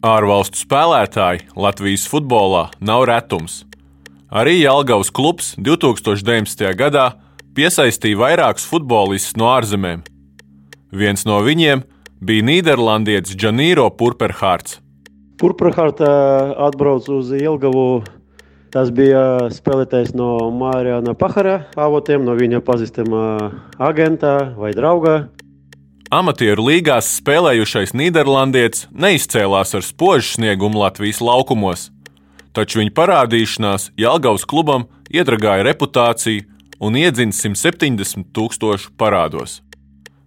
Ārvalstu spēlētāji Latvijas futbolā nav retums. Arī Jālgavas klubs 2019. gadā piesaistīja vairākus futbolistus no ārzemēm. Viens no viņiem bija Nīderlandietis Džanīro Purperhārts. Purperhārta atbrauca uz Jelgavu. Tas bija spēlētājs no Mārijāna Pahara avotiem, no viņa pazīstama agenta vai drauga. Amatieru līgās spēlējušais Nīderlandietis neizcēlās ar spožu sniegumu Latvijas laukumos, taču viņa parādīšanās Jālgavas klubam iedragāja reputāciju un iedzina 170 tūkstošu parādos.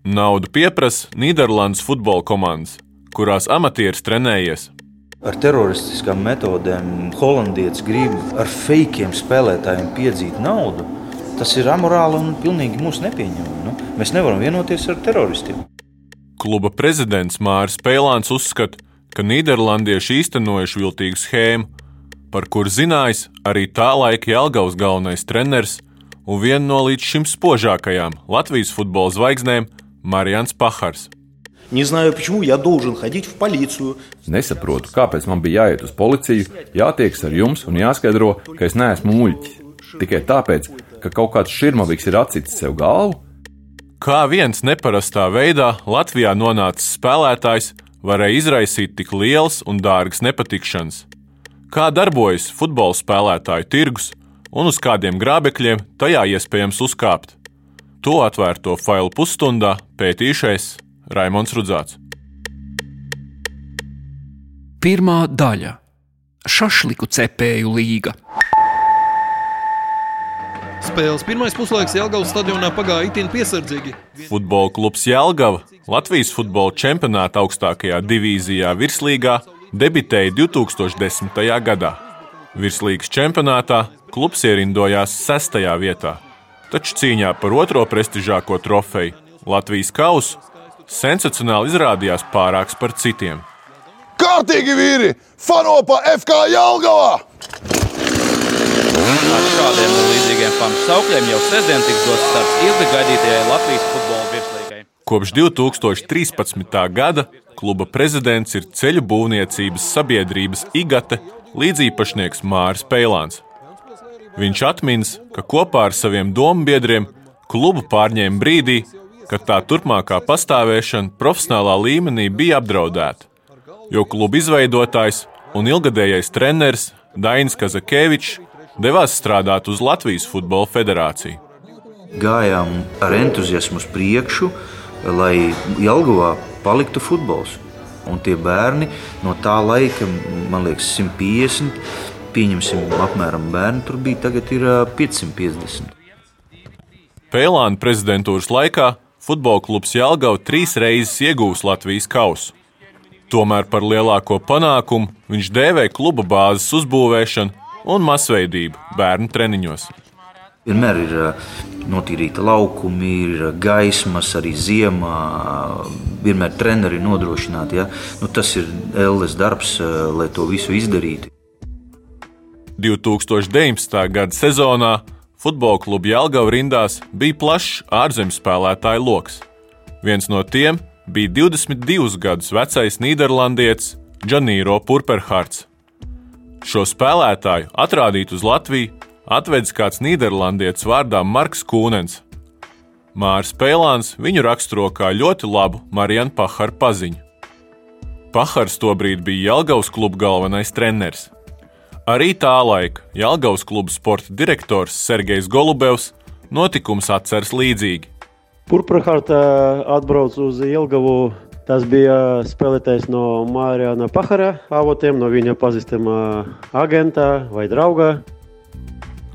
Naudu pieprasa Nīderlandes futbola komandas, kurās amatieris trenējies. Ar teroristiskām metodēm holandietis grib ar fejkiem spēlētājiem piedzīt naudu. Tas ir amorāli un pilnīgi mūsu nepieņemami. Nu, mēs nevaram vienoties ar teroristiem. Kluba prezidents Māris Pēlāns uzskata, ka Nīderlandieši īstenojuši viltīgu schēmu, par kuru zinājis arī tā laika Jālgaus galvenais treneris un viena no līdz šim spožākajām Latvijas futbola zvaigznēm Marijans Pahars. Nesaprotu, kāpēc man bija jāiet uz policiju, jātieks ar jums un jāskaidro, ka es neesmu muļķis. Tikai tāpēc, ka kaut kāds širmavīks ir atsicis sev galvu, Kā viens neparastā veidā Latvijā nonācis spēlētājs varēja izraisīt tik liels un dārgs nepatikšanas? Kā darbojas futbola spēlētāju tirgus un uz kādiem grābekļiem tajā iespējams uzkāpt? To atvērto failu pusstundā pētīšais Raimons Rudzāts. Pirmā daļa - Šašliku cepēju līga. Spēles pirmais puslaiks Jālgavas stadionā pagāja itin piesardzīgi. Futbola klubs Jālgava Latvijas futbola čempionāta augstākajā divīzijā virslīgā debitēja 2010. gadā. Virslīgas čempionātā klubs ierindojās sestajā vietā, taču cīņā par otro prestižāko trofeju Latvijas kausu sensacionāli izrādījās pārāks par citiem. Kārtīgi vīri! Fano pa FK Jālgavā! Ar šādiem un līdzīgiem fanu saukļiem jau sestdien tiks dots starts ilgi gaidītajai Latvijas futbola virslīgai. Kopš 2013. gada kluba prezidents ir ceļu būvniecības sabiedrības IGATE līdzīpašnieks Māris Peilāns. Viņš atminas, ka kopā ar saviem domu biedriem klubu pārņēma brīdī, kad tā turpmākā pastāvēšana profesionālā līmenī bija apdraudēta, jo kluba izveidotājs un ilgadējais treneris Dainis Kazakevičs devās strādāt uz Latvijas Futbola Federāciju. Gājām ar entuziasmu uz priekšu, lai Jelgavā paliktu futbols. Un tie bērni no tā laika, man liekas, 150, pieņemsim, apmēram bērni tur bija, tagad ir ā, 550. Pēlāna prezidentūras laikā futbola klubs Jālgava trīs reizes iegūs Latvijas kausu. Tomēr par lielāko panākumu viņš dēvē kluba bāzes uzbūvēšanu un masveidību bērnu treniņos. Vienmēr ir ā, notīrīta laukumi, ir ā, gaismas arī ziemā. Vienmēr treneri ir nodrošināti. Ja? Nu, tas ir Elles darbs, ā, lai to visu izdarītu. 2019. gada sezonā futbola kluba Jālgava rindās bija plašs ārzemju spēlētāju lokus. Viens no tiem bija 22 gadus vecais Nīderlandietis Džanīro Purperhārts. Šo spēlētāju atrādīt uz Latviju atvedis kāds Nīderlandietis vārdā Marks Kūnens. Mārs Pēlāns viņu raksturo kā ļoti labu Marijanu Paharu paziņu. Pahars tobrīd bija Jālgavas kluba galvenais treneris. Arī tā laika Jālgavas kluba sporta direktors Sergejs Golubevs notikums atceras līdzīgi. Purprahārta atbrauc uz Jelgavu. Tas bija spēlētājs no Mārijāna Pahara avotiem, no viņa pazīstama agenta vai drauga.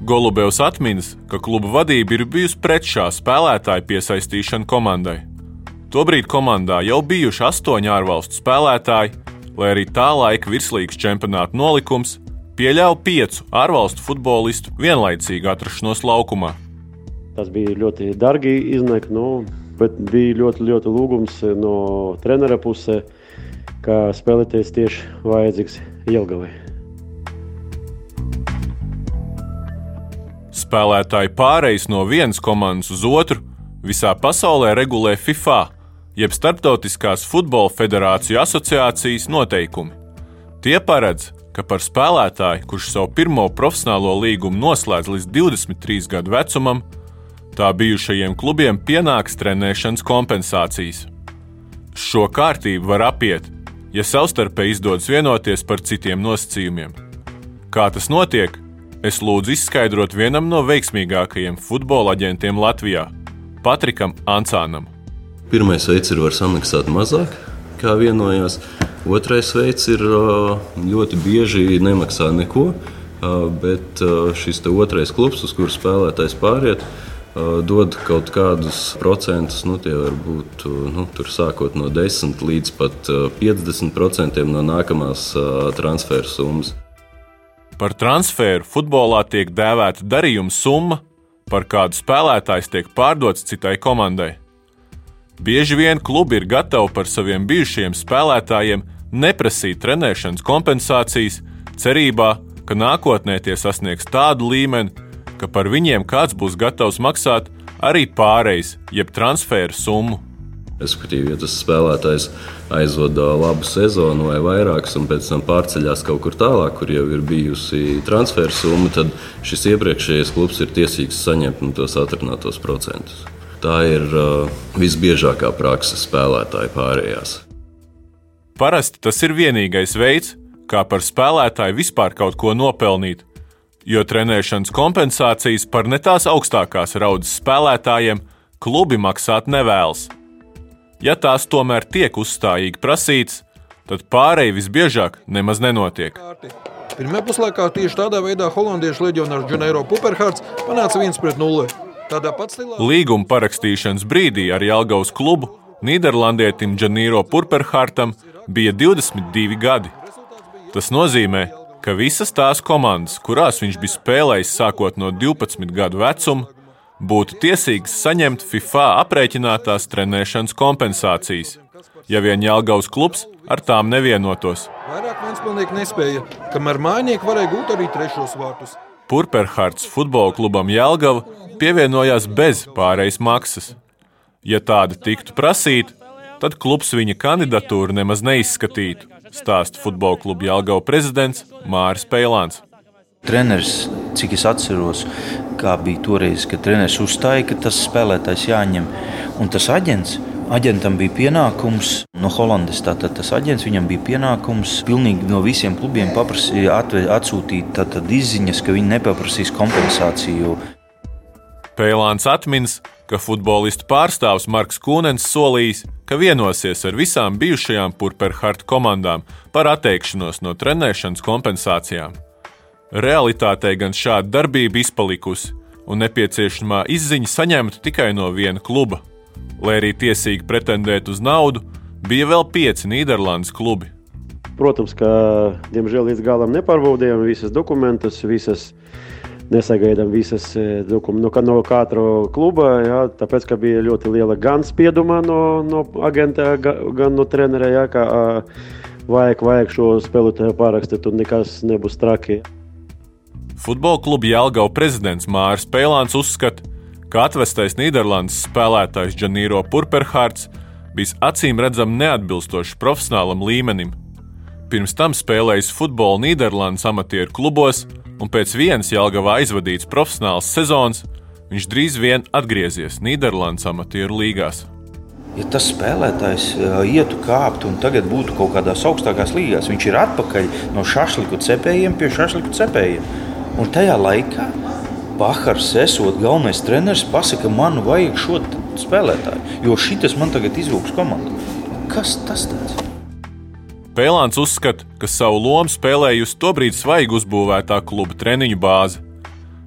Golubevs atminas, ka kluba vadība ir bijusi pret šā spēlētāja piesaistīšanu komandai. Tobrīd komandā jau bijuši astoņi ārvalstu spēlētāji, lai arī tā laika virslīgas čempionāta nolikums pieļāva piecu ārvalstu futbolistu vienlaicīgu atrašanos laukumā. Tas bija ļoti dārgi iznāk, nu, bet bija ļoti, ļoti lūgums no trenera puses, ka spēlēties tieši vajadzīgs Jelgavai. Spēlētāju pārejas no vienas komandas uz otru visā pasaulē regulē FIFA, jeb Startautiskās futbola federāciju asociācijas noteikumi. Tie paredz, ka par spēlētāju, kurš savu pirmo profesionālo līgumu noslēdz līdz 23 gadu vecumam, tā bijušajiem klubiem pienāks trenēšanas kompensācijas. Šo kārtību var apiet, ja savstarpēji izdodas vienoties par citiem nosacījumiem. Kā tas notiek, es lūdzu izskaidrot vienam no veiksmīgākajiem futbola aģentiem Latvijā - Patrikam Ancānam. Pirmais veids ir var samaksāt mazāk, kā vienojās. Otrais veids ir ļoti bieži nemaksā neko, bet šis otrais klubs, uz kuru spēlētājs pāriet, dod kaut kādus procentus. Nu, tie var būt nu, sākot no 10 līdz pat 50% no nākamās transfera summas. Par transferu futbolā tiek dēvēta darījuma summa, par kādu spēlētājs tiek pārdots citai komandai. Bieži vien klubi ir gatavi par saviem bijušajiem spēlētājiem neprasīt trenēšanas kompensācijas, cerībā, ka nākotnē tie sasniegs tādu līmeni, ka par viņiem kāds būs gatavs maksāt arī pārejas, jeb transferu summu. Respektīvi, ja tas spēlētājs aizvada labu sezonu vai vairākas, un pēc tam pārceļās kaut kur tālāk, kur jau ir bijusi transfera summa, tad šis iepriekšējais klubs ir tiesīgs saņemt no tos atrunātos procentus. Tā ir uh, visbiežākā praksa spēlētāju pārējās. Parasti tas ir vienīgais veids, kā par spēlētāju vispār kaut ko nopelnīt, jo trenēšanas kompensācijas par ne tās augstākās raudas spēlētājiem klubi maksāt nevēlas. Ja tās tomēr tiek uzstājīgi prasītas, tad pārēji visbiežāk nemaz nenotiek. Pirmā puslaikā tieši tādā veidā holandiešu leģionārs Džaneiro Puperhārds panāca 1-0. Stilā... Līguma parakstīšanas brīdī ar Jālgaus klubu Nīderlandietim Džanīro Purperhārtam bija 22 gadi. Tas nozīmē, ka visas tās komandas, kurās viņš bija spēlējis sākot no 12 gadu vecuma, būtu tiesīgs saņemt FIFA aprēķinātās trenēšanas kompensācijas, ja vien Jālgaus klubs ar tām nevienotos. Vairāk Vēnspilnieki nespēja, kamēr mājnieki varēja gūt arī trešos vārtus. Purperhards futbola klubam Jālgava pievienojās bez pārejas maksas. Ja tāda tiktu prasīta, tad klubs viņa kandidatūru nemaz neizskatītu, stāsta futbola kluba Jālgava prezidents Māris Peilāns. Treneris, cik es atceros, kā bija toreiz, kad treneris uzstāja, ka tas spēlētājs jāņem. Un tas aģents, aģentam bija pienākums no Hollandes. Tātad tas aģents viņam bija pienākums pilnīgi no visiem klubiem paprasīt, atsūtīt tātad, izziņas, ka viņi nepaprasīs kompensāciju. Pēlāns atminas, ka futbolistu pārstāvs Marks Kūnens solījis, ka vienosies ar visām bijušajām Purperharta komandām par atteikšanos no trenēšanas kompensācijām. Realitātē gan šāda darbība izpalikusi, un nepieciešamā izziņa saņemta tikai no viena kluba. Lai arī tiesīgi pretendēt uz naudu, bija vēl pieci Nīderlandes klubi. Protams, ka diemžēl līdz galam nepārbaudījām visas dokumentus, visas nesagaidām visas dokumentus no, no katra kluba. Jā, tāpēc, ka bija ļoti liela gan spieduma no, no agenta, gan no trenera, jā, ka vajag, vajag šo spēlētāju pārakstīt, un nekas nebūs traki. Futbola kluba Jālgau prezidents Māris Pēlāns uzskata, ka atvestais Nīderlandes spēlētājs Džanīro Purperhārds bijis acīm redzami neatbilstošs profesionālam līmenim. Pirms tam spēlējis futbolu Nīderlandes amatieru klubos, un pēc vienas Jālgavā aizvadīts profesionāls sezonas, viņš drīz vien atgriezies Nīderlandes amatieru līgās. Ja tas spēlētājs ietu kāpt un tagad būtu kaut kādās augstākās līgās, viņš ir atpakaļ no šašliku cepējiem pie šašliku cepējiem. Un tajā laikā Bahars, esot galvenais treneris, pasaka, man vajag šo spēlētāju, jo šis man tagad izvilks komandu. Kas tas tāds? Pēlāns uzskata, ka savu lomu spēlējusi tobrīd svaigi uzbūvētā kluba treniņu bāze.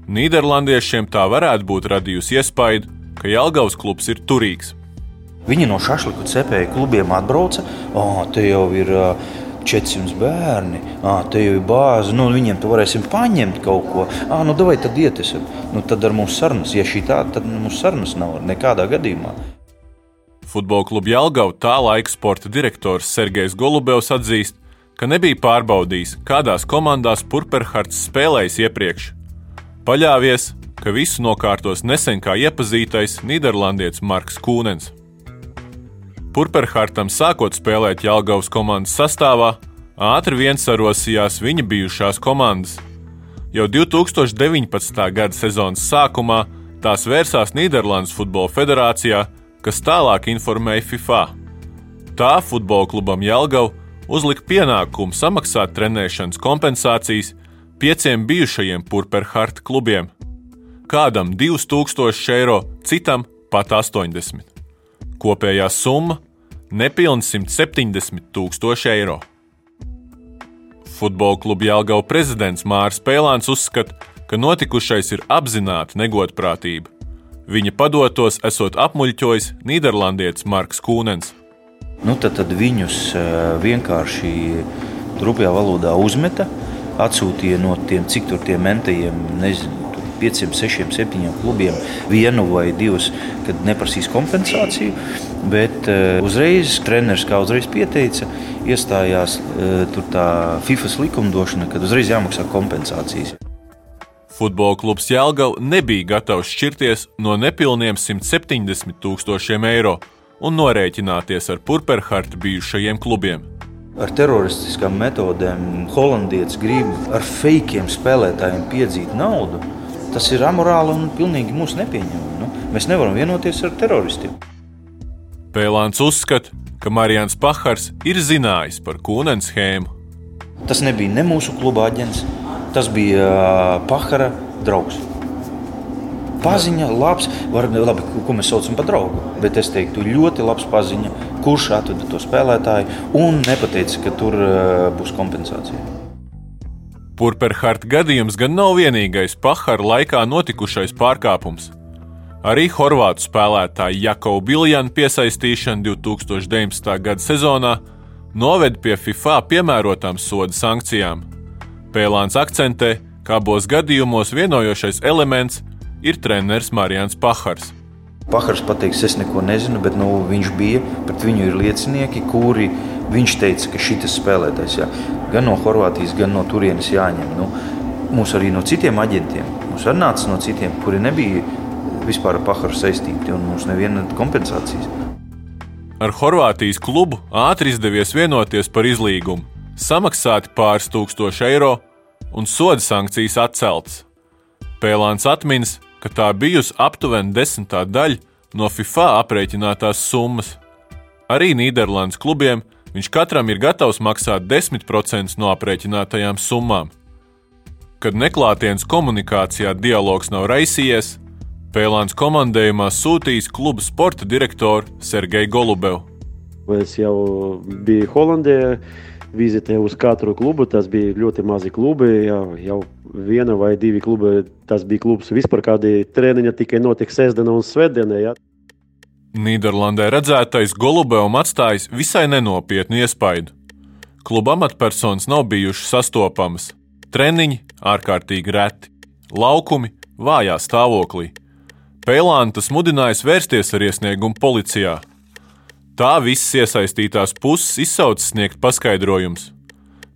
Nīderlandiešiem tā varētu būt radījusi iespaidu, ka Jālgavas klubs ir turīgs. Viņi no šašliku cepēju klubiem atbrauca. Oh, te jau ir uh, 400 bērni, ah, te jau ir bāze, nu, viņiem tu varēsim paņemt kaut ko. Ah, nu, vai tad ietesim? Nu, tad ar mums sarunas, ja šī tā, tad mums sarunas nav nekādā gadījumā. Futbola kluba Jālgava tā laika sporta direktors Sergejs Golubevs atzīst, ka nebija pārbaudījis, kādās komandās Purperhards spēlējis iepriekš. Paļāvies, ka visu nokārtos nesen kā iepazītais Nīderlandietis Marks Kūnens. Purperhartam sākot spēlēt Jālgavas komandas sastāvā, ātri vien sarosījās viņa bijušās komandas. Jau 2019. gada sezonas sākumā tās vērsās Nīderlandes Futbola federācijā, kas tālāk informēja FIFA. Tā futbola klubam Jelgavu uzlika pienākumu samaksāt trenēšanas kompensācijas pieciem bijušajiem Purperharta klubiem. Kādam 2000 eiro, citam pat 80. Kopējā summa - nepilni 170 tūkstoši eiro. Futbola kluba Jālgava prezidents Mārs Pēlāns uzskata, ka notikušais ir apzināta negodprātība. Viņa padotos esot apmuļķojis Nīderlandietis Marks Kūnens. Nu, tad, tad viņus vienkārši rupjā valodā uzmeta, atsūtīja no tiem, cik tur tiem mentajiem, nezinu, 5, 6, 7 klubiem vienu vai divus, kad neprasīs kompensāciju. Bet uh, uzreiz treneris, kā uzreiz pieteica, iestājās uh, tur tā FIFA likumdošana, kad uzreiz jāmaksā kompensācijas. Futbola klubs Jālgava nebija gatavs šķirties no nepilniem 170 tūkstošiem eiro un norēķināties ar Purperharta bijušajiem klubiem. Ar teroristiskām metodēm holandietis grib ar fejkiem spēlētājiem piedzīt naudu. Tas ir amorāli un pilnīgi mūsu nepieņemami. Nu, mēs nevaram vienoties ar teroristiem. Pēlāns uzskata, ka Marijans Pahars ir zinājis par kūnens schēmu. Tas nebija ne mūsu kluba aģents, tas bija Pahara draugs. Paziņa, labs, var, labi, ko mēs saucam par draugu. Bet es teiktu, ļoti labs paziņa, kurš atveda to spēlētāju un nepateica, ka tur būs kompensācija. Purperharta gadījums gan nav vienīgais Pahara laikā notikušais pārkāpums. Arī horvātu spēlētāja Jakobu Biljana piesaistīšana 2019. gada sezonā noveda pie FIFA piemērotām soda sankcijām. Pēlāns akcentē, ka abos gadījumos vienojošais elements ir treneris Marijans Pahars. Pahars pateiks, es neko nezinu, bet nu, viņš bija, pret viņu ir liecinieki, kuri viņš teica, ka šis spēlētājs jā, gan no Horvātijas, gan no turienes jāņem. Nu, mums arī no citiem aģentiem, mums arī nāca no citiem, kuri nebija vispār ar paharu saistīti, un mums neviena kompensācijas. Ar Horvātijas klubu ātri izdevies vienoties par izlīgumu, samaksāti pāris tūkstoši eiro un soda sankcijas atceltas. Pēlāns atminas, ka tā bijusi aptuveni desmitā daļa no FIFA aprēķinātās summas. Arī Nīderlandes klubiem viņš katram ir gatavs maksāt 10% no aprēķinātajām summām. Kad neklātienes komunikācijā dialogs nav raisījies, Pēlāns komandējumā sūtījis kluba sporta direktoru Sergeju Golubevu. Es jau biju Holandē, vizitēju uz katru klubu. Tas bija ļoti mazi klubi. Jau, jau viena vai divi klubi. Tas bija klubs vispār, kādi treniņi tikai notika sestdienā un svētdienā. Ja. Nīderlandē redzētais Golubēvam atstājis visai nenopietnu iespaidu. Kluba amatpersonas nav bijušas sastopamas, treniņi ārkārtīgi reti, laukumi vājā stāvoklī. Pēlāntas mudinājis vērsties ar iesniegumu policijā. Tā visas iesaistītās puses izsauca sniegt paskaidrojumus.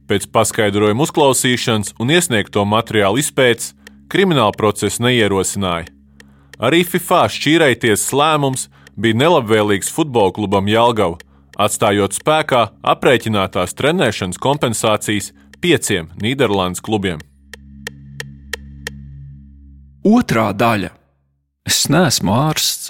Pēc paskaidrojuma uzklausīšanas un iesniegto materiālu izpētes krimināla procesa neierosināja. Arī FIFA šķīraities lēmums bija nelabvēlīgs futbola klubam Jālgava, atstājot spēkā aprēķinātās trenēšanas kompensācijas pieciem Nīderlandes klubiem. Otra daļa - Es neesmu ārsts.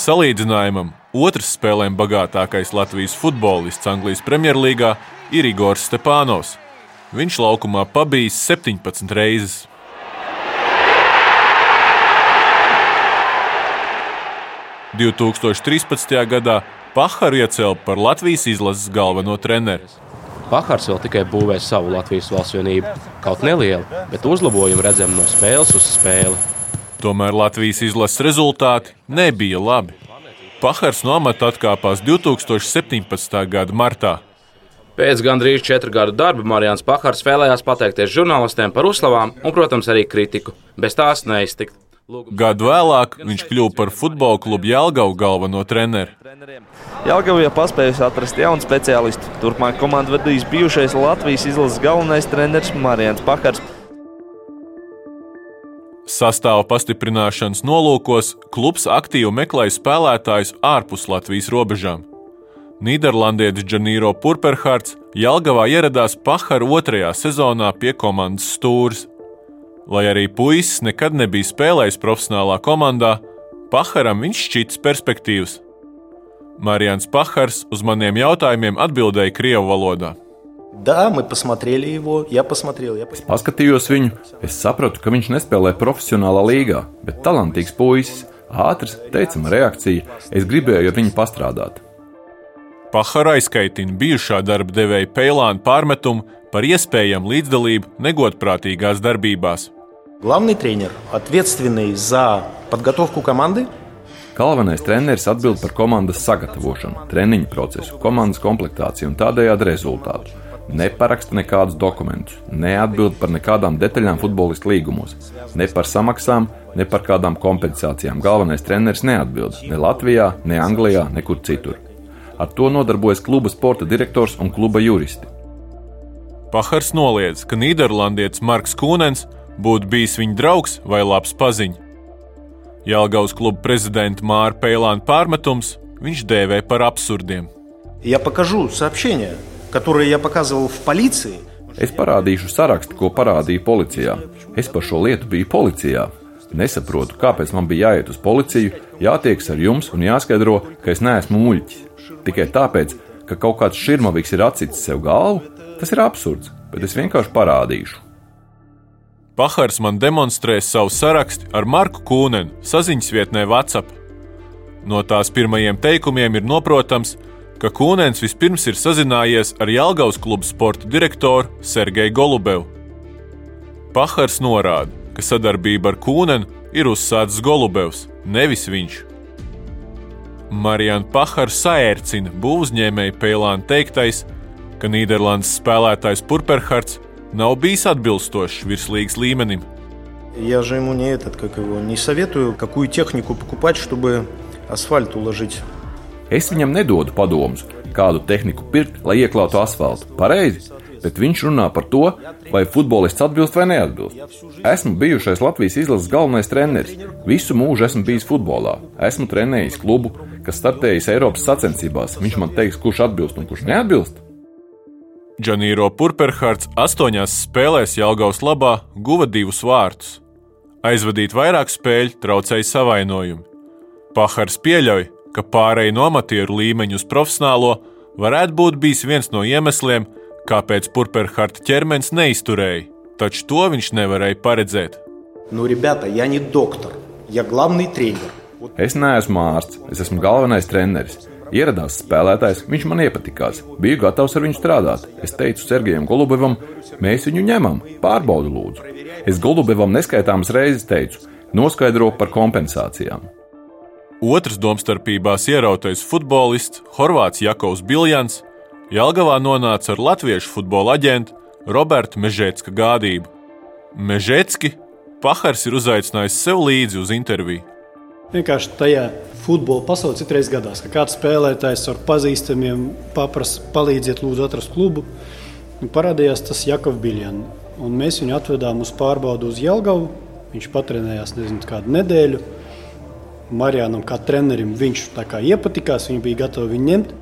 Salīdzinājumam otrs spēlēm bagātākais Latvijas futbolists Anglijas Premjerlīgā ir Igors Stepānos. Viņš laukumā pabijis 17 reizes. – 2013. gadā Paharu iecēla par Latvijas izlases galveno treneru. Pahars vēl tikai būvēs savu Latvijas valsts vienību. Kaut nelielu, bet uzlabojumu redzam no spēles uz spēli. Tomēr Latvijas izlases rezultāti nebija labi. Pahars no amata atkāpās 2017. gada martā. Pēc gandrīz četru gadu darba Marijans Pakars vēlējās pateikties žurnālistiem par uzslavām un, protams, arī kritiku. Bez tās neiztikt. Gadu vēlāk viņš kļuva par futbola klubu Jālgavu galveno treneru. Jālgava jau paspējusi atrast jaunu speciālistu. Turpmāk komandu vadīs bijušais Latvijas izlases galvenais treneris Marijans Pakars. Sastāva pastiprināšanas nolūkos klubs aktīvi meklēja spēlētājus ārpus Latvijas robežām. Nīderlandietis Džanīro Purperhards Jelgavā ieradās Pahara otrajā sezonā pie komandas stūres. Lai arī puisis nekad nebija spēlējis profesionālā komandā, Paharam viņš šķits perspektīvs. Marijans Pahars uz maniem jautājumiem atbildēja Krievu valodā. Да, мы посмотрели его, я посмотрел. Я Es paskatījos viņu, es sapratu, ka viņš nespēlē profesionālā līgā, bet talantīgs puisis, ātrs, teicama reakcija. Es gribēju ar viņu pastrādāt. Pahara aizskaitina bijušā darba devēja Peilāna pārmetumu par iespējamu līdzdalību negodprātīgās darbībās. Главный тренер, ответственный за подготовку команды, Galvenais treneris atbild par komandas sagatavošanu, treniņu procesu, komandas komplektāciju un tādējādi rezultātu. Neparaksta nekādus dokumentus, neatbild par nekādām detaļām futbolistu līgumos, ne par samaksām, ne par kādām kompensācijām. Galvenais treneris neatbild ne Latvijā, ne Anglijā, nekur citur. Ar to nodarbojas kluba sporta direktors un kluba juristi. Pahars noliedz, ka Nīderlandietis Marks Kūnens būtu bijis viņa draugs vai labs paziņš. Jālgaus kluba prezidenta Māra Pēlāna pārmetums viņš dēvē par absurdiem. я покажу сообщения, которые я показывал в полиции. Es parādīšu sarakstu, ko parādīju policijā. Es par šo lietu biju policijā. Nesaprotu, kāpēc man bija jāiet uz policiju, jātieks ar jums un jāskaidro, ka es neesmu muļķis. Tikai tāpēc, ka kaut kāds šurmavīgs ir atsitis sev galvu, tas ir absurds, bet es vienkārši parādīšu. Pahars man demonstrēs savu sarakstu ar Marku Kūnenu saziņas vietnē WhatsApp. No tās pirmajiem teikumiem ir noprotams, ka Kūnens vispirms ir sazinājies ar Jālgaus kluba sporta direktoru Sergeju Golubevu. Pahars norāda, ka sadarbība ar Kūnenu ir uzsācis Golubevs, nevis viņš. Marijana Pahara saērcina būvuzņēmēju Pēlāna teiktais, ka Nīderlandes spēlētājs Purperhards nav bijis atbilstošs virslīgas līmenim. Я же ему не этот, как его, не советую, какую технику покупать, чтобы асфальт уложить. Es viņam nedodu padomus, kādu tehniku pirkt, lai ieklātu asfaltu. Pareizi, bet viņš runā par to, vai futbolists atbilst vai neatbilst. Esmu bijušais Latvijas izlases galvenais treneris. Visu mūžu esmu bijis futbolā. Esmu trenējis klubu, kas startējis Eiropas sacensībās. Viņš man teiks, kurš atbilst un kurš neatbilst. Džanīro Purperhards astoņās spēlēs Jālgaus labā guva divus vārtus. Aizvadīt vairāk spēļu traucēja savainojumi. Pahars pieļauj, ka pārēj no amatieru līmeņa uz profesionālo varētu būt bijis viens no iemesliem, kāpēc Purperharta ķermenis neizturēja, taču to viņš nevarēja paredzēt. Nu, ribēta, ja ne doktor, ja galvenai treneris. Es neesmu ārsts, es esmu galvenais treneris. Ieradās spēlētājs, viņš man iepatikās. Biju gatavs ar viņu strādāt. Es teicu Sergejam Golubevam, mēs viņu ņemam, pārbaudu lūdzu. Es Golubevam neskaitāmas reizes teicu, noskaidro par kompensācijām. Otrs domstarpībās ierautais futbolists Horvāts Jakovs Biljans Jelgavā nonāca ar latviešu futbola aģentu Robertu Mežēcka gādību. Mežēcki Pahars ir uzaicinājis sev līdzi uz interviju. Vienkārši tajā futbola pasaulē citreiz gadās, ka kāds spēlētājs ar pazīstamiem paprasa, palīdziet, lūdzu, atrast klubu. Parādījās tas Jakovs Biljans. Mēs viņu atvedām uz pārbaudu uz Jelgavu. Viņš patrenējās nezinu, kādu nedēļu. Marijānam, kā trenerim, viņš tā kā iepatikās, viņi bija gatavi viņu ņemt.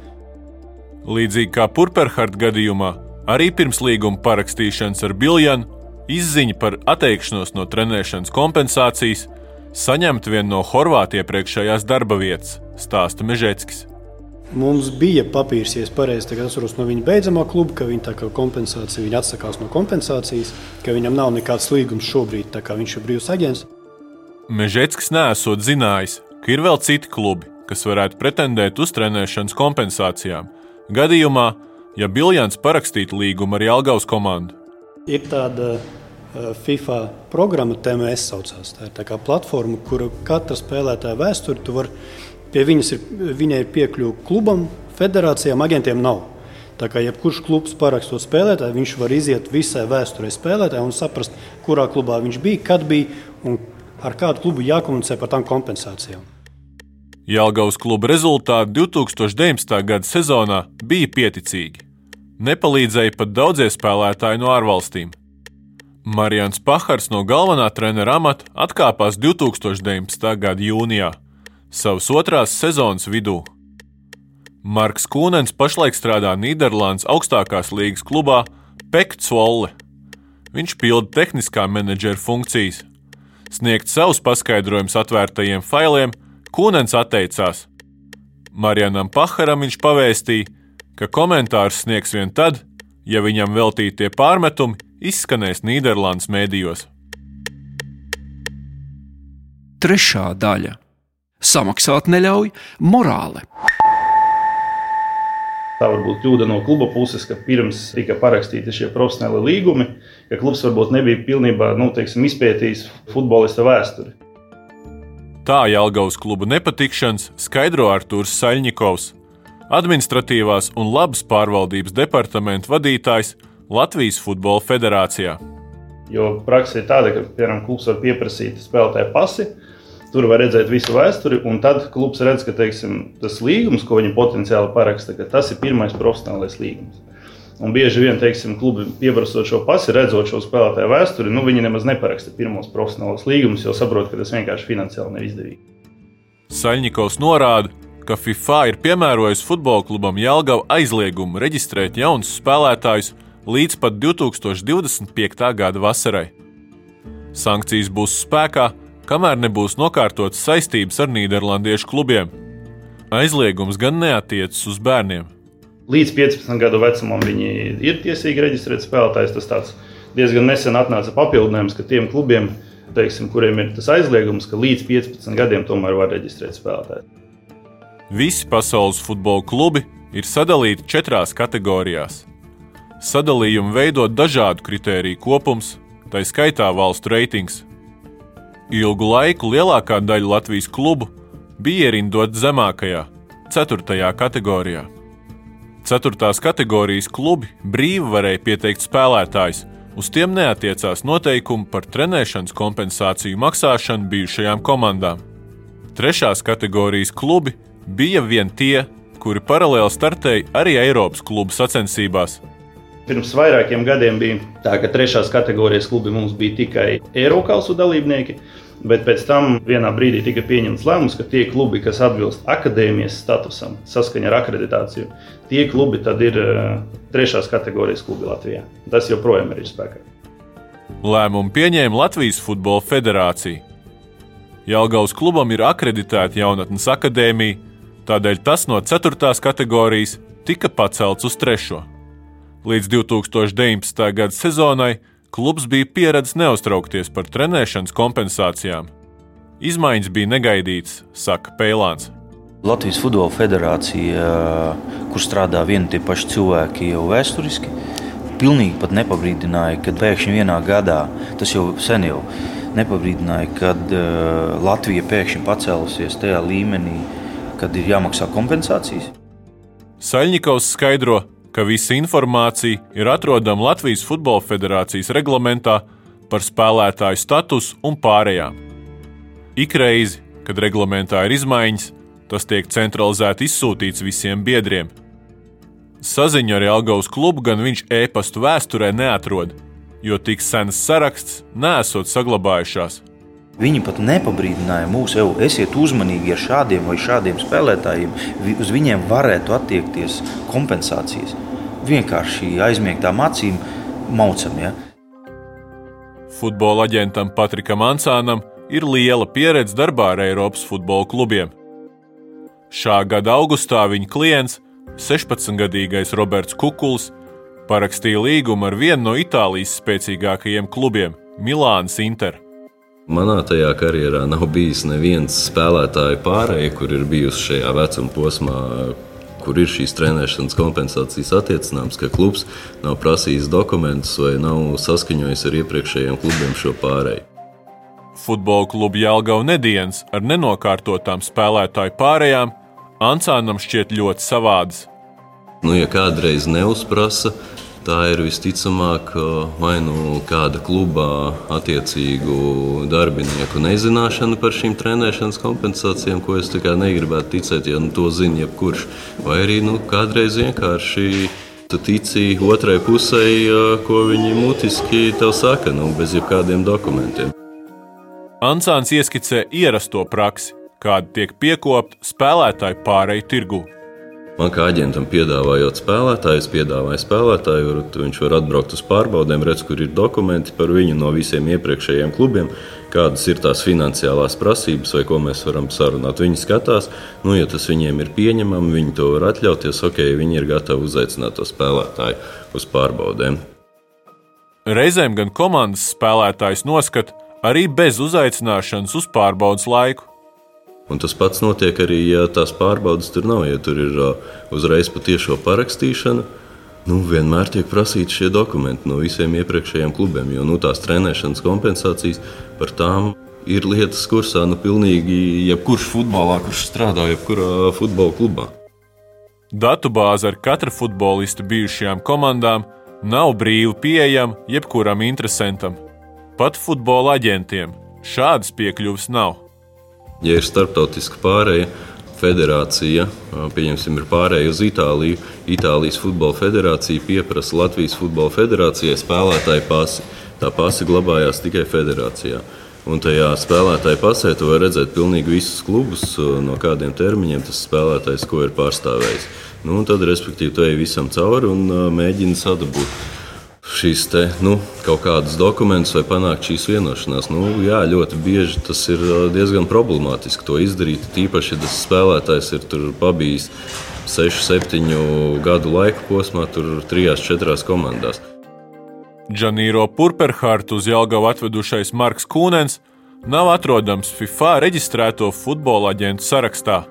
Līdzīgi kā Purperhardt gadījumā, arī pirms līguma parakstīšanas ar Biljanu izziņa par atteikšanos no trenēšanas kompensācijas saņemt vienu no Horvātijas iepriekšējās darba vietas, stāsta Mežēckis. Mums bija papīrs, ja es pareizi atceros no viņa beidzamā kluba, ka viņa kā kompensācija, viņa atsakās no kompensācijas, ka viņam nav nekāds līgums šobrīd, tā kā viņš ir brīvs aģents. Mežēckis nesot zinājis, ka ir vēl citi klubi, kas varētu pretendēt uz trenēšanas kompensācijām, gadījumā, ja Biljans parakstītu līgumu ar Jālgaus komandu. Ir tāda FIFA programma TMS saucās. Tā ir tā kā platforma, kur katra spēlētāja vēsture, tu vari pie viņas ir, viņai ir piekļuve klubam, federācijām, agentiem nav. Tā kā jebkurš klubs parakstot spēlētāju, viņš var iziet visai vēsturē spēlētājai un saprast, kurā klubā viņš bija, kad bija un ar kādu klubu jākomunicē par tām kompensācijām. Jālgaus kluba rezultāti 2019. gada sezonā bija pieticīgi. Nepalīdzēja pat daudzie spēlētāji no ārvalstīm. Marijans Pahars no galvenā trenera amata atkāpās 2019. gada jūnijā, savas otrās sezonas vidū. Marks Kūnens pašlaik strādā Nīderlandes augstākās līgas klubā Pektsvolle. Viņš pilda tehniskā menedžera funkcijas. Sniegt savus paskaidrojumus atvērtajiem failiem, Kūnens atteicās. Marijanam Paharam viņš pavēstīja, ka komentārus sniegs vien tad, ja viņam veltītie pārmetumi izskanēs Nīderlandes mēdījos. Trešā daļa - samaksāt neļauj morāle. Tā var būt kļūda no kluba puses, ka pirms tika parakstīti šie profesionāli līgumi, ka klubs varbūt nebija pilnībā nu, teiksim, izpētījis futbolista vēsturi. Tā Jālgavas kluba nepatikšanas skaidro Artūrs Saļņikovs, administratīvās un labas pārvaldības departamenta vadītājs Latvijas Futbola Federācijā. Jo praksa ir tāda, ka piemēram klubs var pieprasīt spēlētāju pasi, Tur var redzēt visu vēsturi, un tad klubs redz, ka teiksim, tas līgums, ko viņi potenciāli paraksta, tas ir pirmais profesionālais līgums. Un bieži vien, teiksim, klubi pieprasot šo pasi, redzot šo spēlētāju vēsturi, nu, viņi nemaz neparaksta pirmos profesionālos līgumus, jo saprot, ka tas vienkārši finansiāli nav izdevīgi. Saļņikovs norāda, ka FIFA ir piemērojusi futbola klubam Jālgava aizliegumu reģistrēt jaunus spēlētājus līdz pat 2025. gada vasarai. Sankcijas būs spēkā, kamēr nebūs nokārtotas saistības ar Nīderlandiešu klubiem. Aizliegums gan neatiecas uz bērniem. Līdz 15 gadu vecumam viņi ir tiesīgi reģistrēt spēlētājus. Tas diezgan nesen atnāca papildinājums, ka tiem klubiem, teiksim, kuriem ir tas aizliegums, ka līdz 15 gadiem tomēr var reģistrēt spēlētājus. Visi pasaules futbola klubi ir sadalīti četrās kategorijās. Sadalījumu veido dažādu kritēriju kopums, tā skaitā valstu reitings. Ilgu laiku lielākā daļa Latvijas klubu bija ierindot zemākajā, 4. kategorijā. 4. kategorijas klubi brīvi varēja pieteikt spēlētājus, uz tiem neatiecās noteikumi par trenēšanas kompensāciju maksāšanu bijušajām komandām. 3. kategorijas klubi bija vien tie, kuri paralēli startēja arī Eiropas klubu sacensībās. Pirms vairākiem gadiem bija tā, ka trešās kategorijas klubi mums bija tikai Eiropas dalībnieki. Bet pēc tam vienā brīdī tika pieņemts lēmums, ka tie klubi, kas atbilst akadēmijas statusam, saskaņā ar akreditāciju, tie klubi tad ir uh, trešās kategorijas klubi Latvijā. Tas joprojām ir spēkā. Lēmumu pieņēma Latvijas Futbola Federācija. Jelgavas klubam ir akreditēta jaunatnes akadēmija, tādēļ tas no 4. kategorijas tika pacelts uz 3. Līdz 2019. gada sezonai klubs bija pieredzējis neuztraukties par trenēšanas kompensācijām. Izmaiņas bija negaidītas, saka Pēlāns. Latvijas Futbola Federācija, kur strādā vieni tie paši cilvēki jau vēsturiski, pilnīgi pat nepabrīdināja, ka pēkšņi vienā gadā, tas jau sen jau nepabrīdināja, kad Latvija pēkšņi pacēlusies tajā līmenī, kad ir jāmaksā kompensācijas. Saļņikovs skaidro, ka visa informācija ir atrodama Latvijas Futbola Federācijas reglamentā par spēlētāju statusu un pārējām. Ikreiz, kad reglamentā ir izmaiņas, tas tiek centralizēti izsūtīts visiem biedriem. Saziņu ar Jelgavas klubu gan viņš e-pastu vēsturē neatrod, jo tik sens saraksts nesot saglabājušās. Viņi pat nepabrīdināja mūs, jau esiet uzmanīgi ar šādiem vai šādiem spēlētājiem. Uz viņiem varētu attiekties kompensācijas vienkārši aizmiegtām acīm maucam. Ja? Futbola aģentam Patrikam Ansānam ir liela pieredze darbā ar Eiropas futbola klubiem. Šā gada augustā viņa klients, 16-gadīgais Roberts Kukuls, parakstīja līgumu ar vienu no Itālijas spēcīgākajiem klubiem - Milānas Inter. Manā tajā karjerā nav bijis neviens spēlētāju pārējais, kur ir bijusi šajā vecuma posmā kur ir šīs trenēšanas kompensācijas attiecināmas, ka klubs nav prasījis dokumentus vai nav saskaņojis ar iepriekšējiem klubiem šo pārēju. Futbola kluba Jālgava nedēļas ar nenokārtotām spēlētāju pārējām Ansānam šķiet ļoti savādas. Nu, ja kādreiz neuzprasa, tā ir visticamāk vai nu kāda klubā attiecīgu darbinieku nezināšana par šīm trenēšanas kompensācijām, ko es negribētu ticēt, ja nu, to zina jebkurš. Vai arī nu, kādreiz vienkārši tu tici otrai pusē, ko viņi mutiski tev saka, nu, bez jebkādiem dokumentiem. Ansāns ieskicē ierasto praksi, kāda tiek piekopta spēlētāju pārēju tirgu. Man kā aģentam piedāvājot spēlētāju, es piedāvāju spēlētāju, viņš var atbraukt uz pārbaudēm, redz, kur ir dokumenti par viņu no visiem iepriekšējiem klubiem, kādas ir tās finansiālās prasības vai ko mēs varam sarunāt. Viņi skatās, nu, ja tas viņiem ir pieņemami, viņi to var atļauties, ok, viņi ir gatavi uzaicināt to spēlētāju uz pārbaudēm. Reizēm gan komandas spēlētājs noskata arī bez uzaicināšanas uz pārbaudas laiku. Un tas pats notiek arī, ja tās pārbaudas tur nav. Ja tur ir uzreiz patiešo parakstīšana, nu, vienmēr tiek prasīti šie dokumenti no visiem iepriekšējiem klubiem. Jo nu, tās trenēšanas kompensācijas par tām ir lietas kursā. Nu, pilnīgi jebkurš futbolā, kurš strādā jebkurā futbola klubā. Datubāze ar katra futbolista bijušajām komandām nav brīvi pieejama jebkuram interesantam, pat futbola aģentiem. Šādas piekļuves nav. Ja ir starptautiska pārēja, federācija, pieņemsim, ir pārēja uz Itāliju, Itālijas futbola federācija pieprasa Latvijas futbola federācijai spēlētāju pasi. Tā pasi glabājās tikai federācijā. Un tajā spēlētāja pasē tu vari redzēt pilnīgi visus klubus, no kādiem termiņiem tas spēlētājs ko ir pārstāvējis. Nu, tad, respektīvi, tu ej visam cauri un mēģini sadabūt šīs te, nu, kaut kādas dokumentus vai panākt šīs vienošanās. Nu, jā, ļoti bieži tas ir diezgan problemātiski to izdarīt. Tīpaši, ja tas spēlētājs ir pabijis 6, 7 gadu laika posmā, tur 3, 4 komandās. Džanīro Purperhārtu uz Jelgavu atvedušais Marks Kūnens nav atrodams FIFA reģistrēto futbola aģentu sarakstā.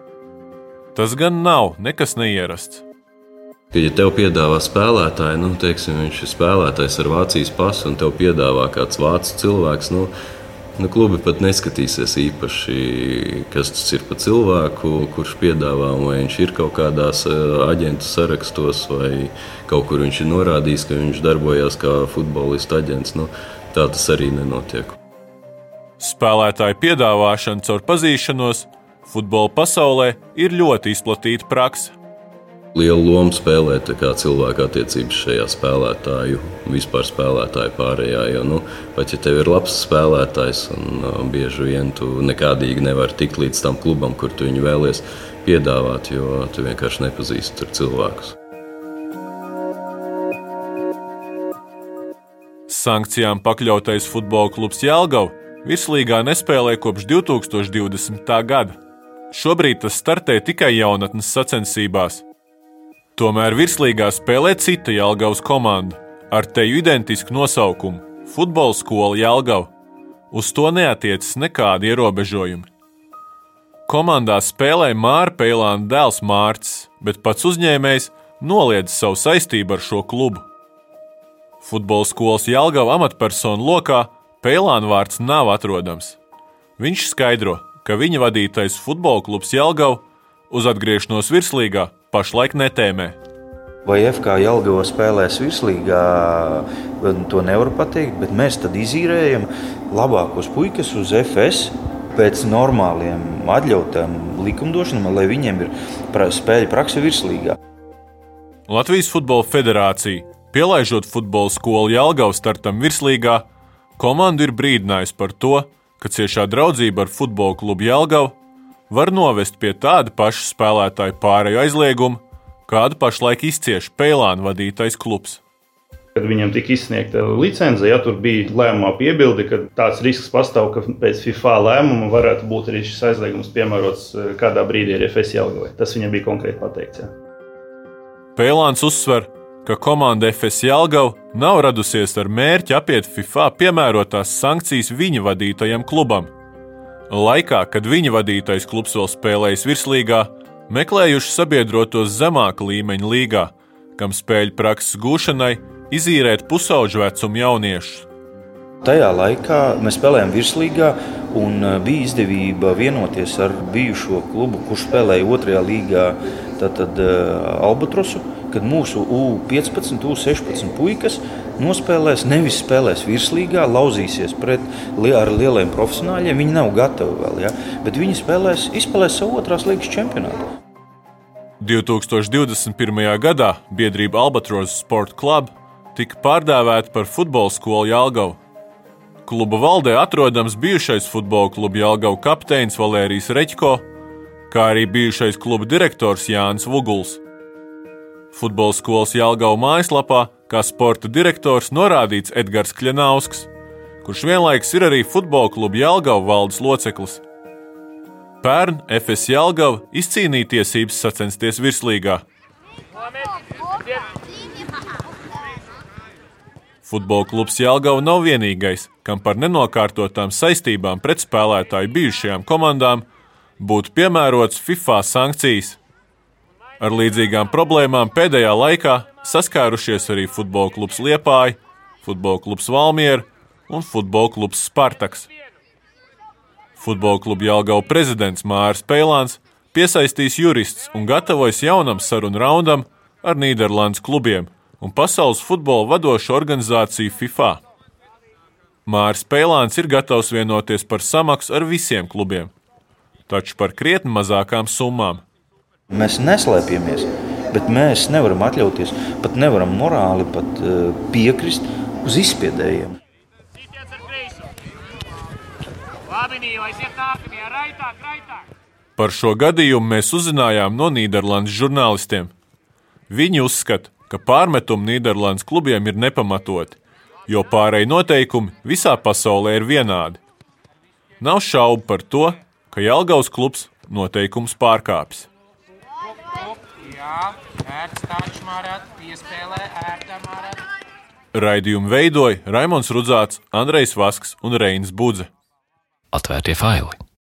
Tas gan nav nekas neierasts. Ka, ja tev piedāvā spēlētāju, nu, teiksim, viņš ir spēlētājs ar Vācijas pasu, un tev piedāvā kāds vācu cilvēks, nu, nu, klubi pat neskatīsies īpaši, kas tas ir par cilvēku, kurš piedāvā, vai viņš ir kaut kādās aģentu sarakstos, vai kaut kur viņš ir norādījis, ka viņš darbojas kā futbolista aģents. Nu, tā tas arī nenotiek. Spēlētāju piedāvāšana caur pazīšanos futbola pasaulē ir ļoti izplatīta praksa lielu lomu spēlē cilvēka attiecības šajā spēlētāju, vispār spēlētāju pārējā. Jo, nu, pat ja tev ir labs spēlētājs, un uh, bieži vien tu nekādīgi nevari tikt līdz tam klubam, kur tu viņu vēlies piedāvāt, jo tu vienkārši nepazīsti tur cilvēkus. Sankcijām pakļautais futbola klubs Jālgava virslīgā nespēlē kopš 2020. gada. Šobrīd tas startē tikai jaunatnes sacensībās. Tomēr virslīgā spēlē cita Jālgavas komanda ar teju identisku nosaukumu - Futbola skola Jālgava. Uz to neatiecas nekādi ierobežojumi. Komandā spēlē Māra Pēlāna dēls Mārcis, bet pats uzņēmējs noliedz savu saistību ar šo klubu. Futbola skolas Jālgava amatpersonu lokā Pēlāna vārds nav atrodams. Viņš skaidro, ka viņa vadītais futbola klubs Jālgava uz atgriešanos virslīgā pašlaik netēmē. Vai FK Jālgava spēlēs virslīgā, to nevaru pateikt, bet mēs tad izīrējam labākos puikas uz FS pēc normāliem atļautām likumdošanām, lai viņiem ir spēļu praksa virslīgā. Latvijas Futbola Federācija, pielaižot futbola skolu Jālgavas startam virslīgā, komandu ir brīdinājusi par to, ka ciešā draudzība ar futbola klubu Jālgavu var novest pie tāda paša spēlētāja pārēju aizlieguma, kādu pašlaik izcieš Pēlāna vadītais klubs. Kad viņam tika izsniegta licence, ja tur bija lēmumā piebilde, ka tāds risks pastāv, ka pēc FIFA lēmuma varētu būt arī šis aizliegums piemērots eh, kādā brīdī ar FS Jelgavai. Tas viņam bija konkrēti pateikts. Ja. Pēlāns uzsver, ka komanda FS Jelgava nav radusies ar mērķi apiet FIFA piemērotās sankcijas viņa vadītajam klubam, Laikā, kad viņa vadītais klubs vēl spēlējis virslīgā, meklējuši sabiedrotos zemāka līmeņa līgā, kam spēļu prakses gūšanai izīrēt pusauģu vecumu jauniešus. Tajā laikā mēs spēlējām virslīgā, un uh, bija izdevība vienoties ar bijušo klubu, kurš spēlēja otrajā līgā, tātad uh, Albatrosu, kad mūsu U15, U16 puikas nospēlēs, nevis spēlēs virslīgā, lauzīsies pret ar lieliem profesionāļiem. Viņi nav gatavi vēl, ja? bet viņi spēlēs, izspēlēs savu otrās līgas čempionātu. 2021. gadā biedrība Albatrosu Sport Club tika pārdēvēta par futbola skolu Jālgavu. Kluba valdē atrodams bijušais futbola kluba Jālgava kapteinis Valērijas Reķko, kā arī bijušais kluba direktors Jānis Vuguls. Futbola skolas Jālgava mājaslapā kā sporta direktors norādīts Edgars Kļanausks, kurš vienlaikus ir arī futbola kluba Jālgava valdes loceklis. Pērn FS Jālgava izcīnīja tiesības sacensties virslīgā. Futbola klubs Jālgava nav vienīgais, kam par nenokārtotām saistībām pret spēlētāju bijušajām komandām būtu piemērots FIFA sankcijas. Ar līdzīgām problēmām pēdējā laikā saskārušies arī futbola klubs Liepāja, futbola klubs Valmiera un futbola klubs Spartaks. Futbola kluba Jālgava prezidents Mārs Pēlāns piesaistīs jurists un gatavojas jaunam sarunu raundam ar Nīderlandes klubiem un pasaules futbola vadošo organizāciju FIFA. Māris Pēlāns ir gatavs vienoties par samaksu ar visiem klubiem, taču par krietni mazākām summām. Mēs neslēpjamies, bet mēs nevaram atļauties, pat nevaram morāli pat, uh, piekrist uz izspiedējiem. Par šo gadījumu mēs uzzinājām no Nīderlandes žurnālistiem. Viņi uzskata, ka pārmetumi Nīderlandes klubiem ir nepamatoti, jo pārējie noteikumi visā pasaulē ir vienādi. Nav šaubu par to, ka Jālgaus klubs noteikumus pārkāpis. Raidījumu veidoja Raimons Rudzāts, Andrejs Vasks un Reinis Budze. Atvērtie faili!